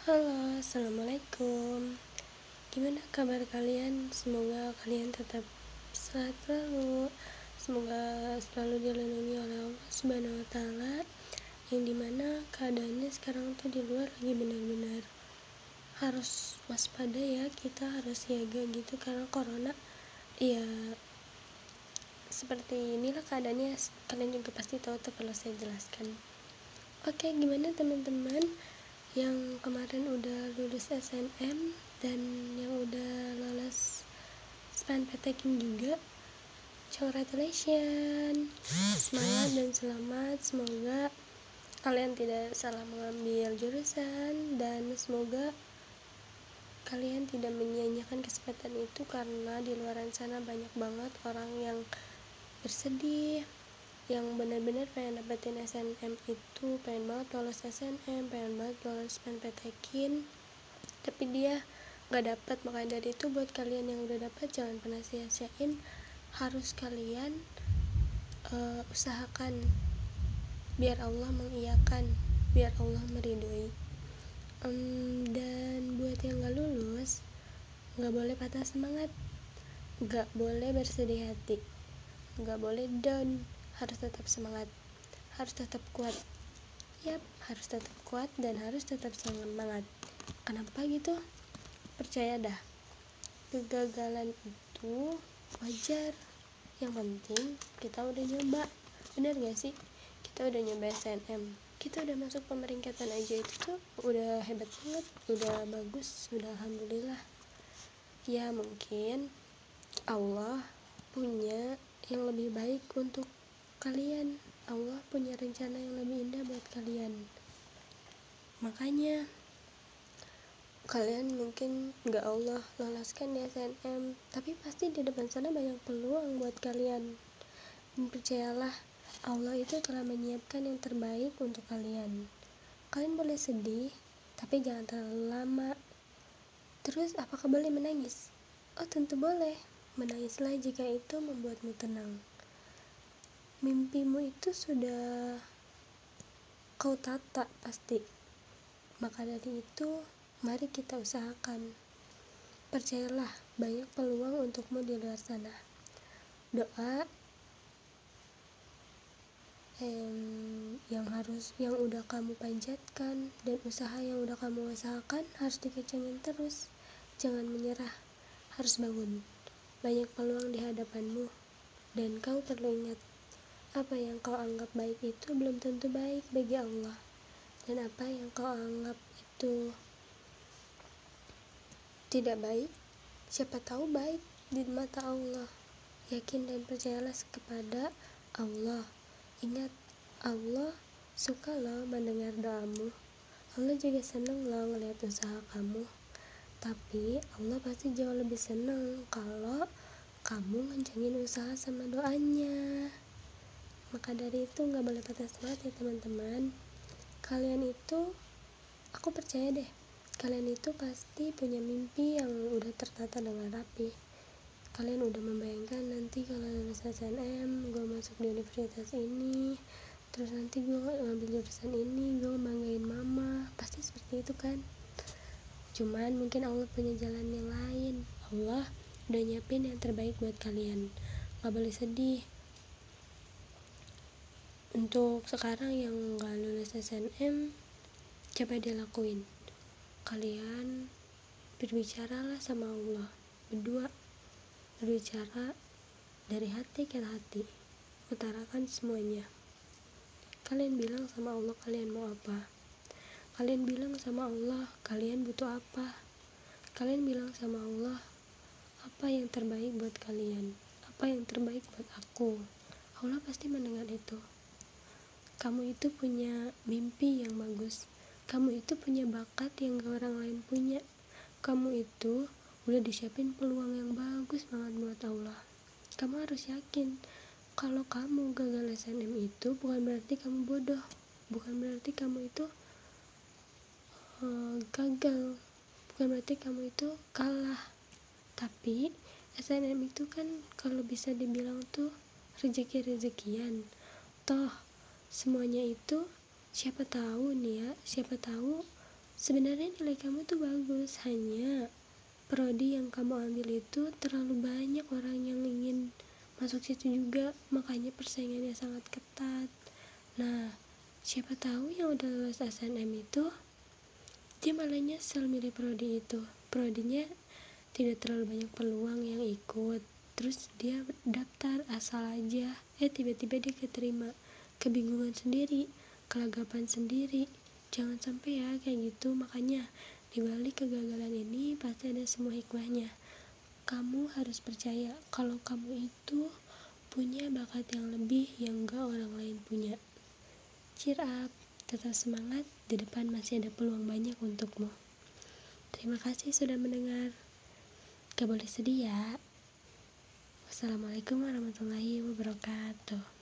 Halo, assalamualaikum. Gimana kabar kalian? Semoga kalian tetap sehat selalu. Semoga selalu dilindungi oleh Allah Subhanahu wa Ta'ala. Yang di mana keadaannya sekarang tuh di luar lagi benar-benar harus waspada ya. Kita harus siaga gitu karena corona. Ya, seperti inilah keadaannya. Kalian juga pasti tahu tuh kalau saya jelaskan. Oke, gimana teman-teman? Yang kemarin udah lulus SNM dan yang udah lolos span peteking juga. Congratulations. Semangat dan selamat. Semoga kalian tidak salah mengambil jurusan dan semoga kalian tidak menyia-nyiakan kesempatan itu karena di luar sana banyak banget orang yang bersedih yang benar-benar pengen dapetin SNM itu pengen banget lolos SNM pengen banget lolos PNPTKIN tapi dia nggak dapat makanya dari itu buat kalian yang udah dapat jangan pernah sia-siain. Harus kalian uh, usahakan biar Allah mengiyakan biar Allah meridoi um, dan buat yang nggak lulus nggak boleh patah semangat. Nggak boleh bersedih hati. Nggak boleh down harus tetap semangat harus tetap kuat. Yap harus tetap kuat dan harus tetap semangat. Kenapa gitu percaya dah kegagalan itu wajar. Yang penting kita udah nyoba bener gak sih? Kita udah nyoba SNM kita udah masuk pemeringkatan aja itu tuh udah hebat banget udah bagus udah alhamdulillah. Ya mungkin Allah punya yang lebih baik untuk kalian. Allah punya rencana yang lebih indah buat kalian. Makanya kalian mungkin nggak Allah loloskan di SNM tapi pasti di depan sana banyak peluang buat kalian. Percayalah Allah itu telah menyiapkan yang terbaik untuk kalian. Kalian boleh sedih tapi jangan terlalu lama. Terus apakah boleh menangis? Oh tentu boleh. Menangislah jika itu membuatmu tenang mimpimu itu sudah kau tata pasti. Maka dari itu mari kita usahakan. Percayalah banyak peluang untukmu di luar sana. Doa em, yang harus yang udah kamu panjatkan dan usaha yang udah kamu usahakan harus dikecengin terus. Jangan menyerah harus bangun. Banyak peluang di hadapanmu dan kau perlu ingat apa yang kau anggap baik itu belum tentu baik bagi Allah. Dan apa yang kau anggap itu tidak baik, siapa tahu baik di mata Allah. Yakin dan percayalah kepada Allah. Ingat, Allah suka loh mendengar doamu. Allah juga senang loh ngeliat usaha kamu. Tapi Allah pasti jauh lebih senang kalau kamu ngencengin usaha sama doanya maka dari itu nggak boleh patah semangat ya teman-teman. Kalian itu aku percaya deh kalian itu pasti punya mimpi yang udah tertata dengan rapi. Kalian udah membayangkan nanti kalau lulus SNM gue masuk di universitas ini terus nanti gue ngambil jurusan ini gue banggain mama. Pasti seperti itu kan? Cuman mungkin Allah punya jalan yang lain. Allah udah nyiapin yang terbaik buat kalian. Gak boleh sedih untuk sekarang yang nggak lulus SNM coba dilakuin kalian berbicaralah sama Allah berdua. Berbicara dari hati ke hati utarakan semuanya. Kalian bilang sama Allah kalian mau apa. Kalian bilang sama Allah kalian butuh apa. Kalian bilang sama Allah apa yang terbaik buat kalian? Apa yang terbaik buat aku? Allah pasti mendengar itu kamu itu punya mimpi yang bagus. Kamu itu punya bakat yang gak orang lain punya. Kamu itu udah disiapin peluang yang bagus banget buat Allah. Kamu harus yakin kalau kamu gagal SNM itu bukan berarti kamu bodoh. Bukan berarti kamu itu uh, gagal. Bukan berarti kamu itu kalah. Tapi SNM itu kan kalau bisa dibilang tuh rezeki-rezekian. Toh semuanya itu siapa tahu nih ya siapa tahu sebenarnya nilai kamu tuh bagus. Hanya prodi yang kamu ambil itu terlalu banyak orang yang ingin masuk situ juga. Makanya persaingannya sangat ketat. Nah siapa tahu yang udah lulus SNM itu dia malah nyesel milih prodi itu. Prodinya tidak terlalu banyak peluang yang ikut. Terus dia daftar asal aja. Eh tiba-tiba dia keterima kebingungan sendiri kelagapan sendiri. Jangan sampai ya kayak gitu. Makanya dibalik kegagalan ini pasti ada semua hikmahnya. Kamu harus percaya kalau kamu itu punya bakat yang lebih yang gak orang lain punya. Cheer up. Tetap semangat. Di depan masih ada peluang banyak untukmu. Terima kasih sudah mendengar. Gak boleh sedih ya. Wassalamualaikum warahmatullahi wabarakatuh.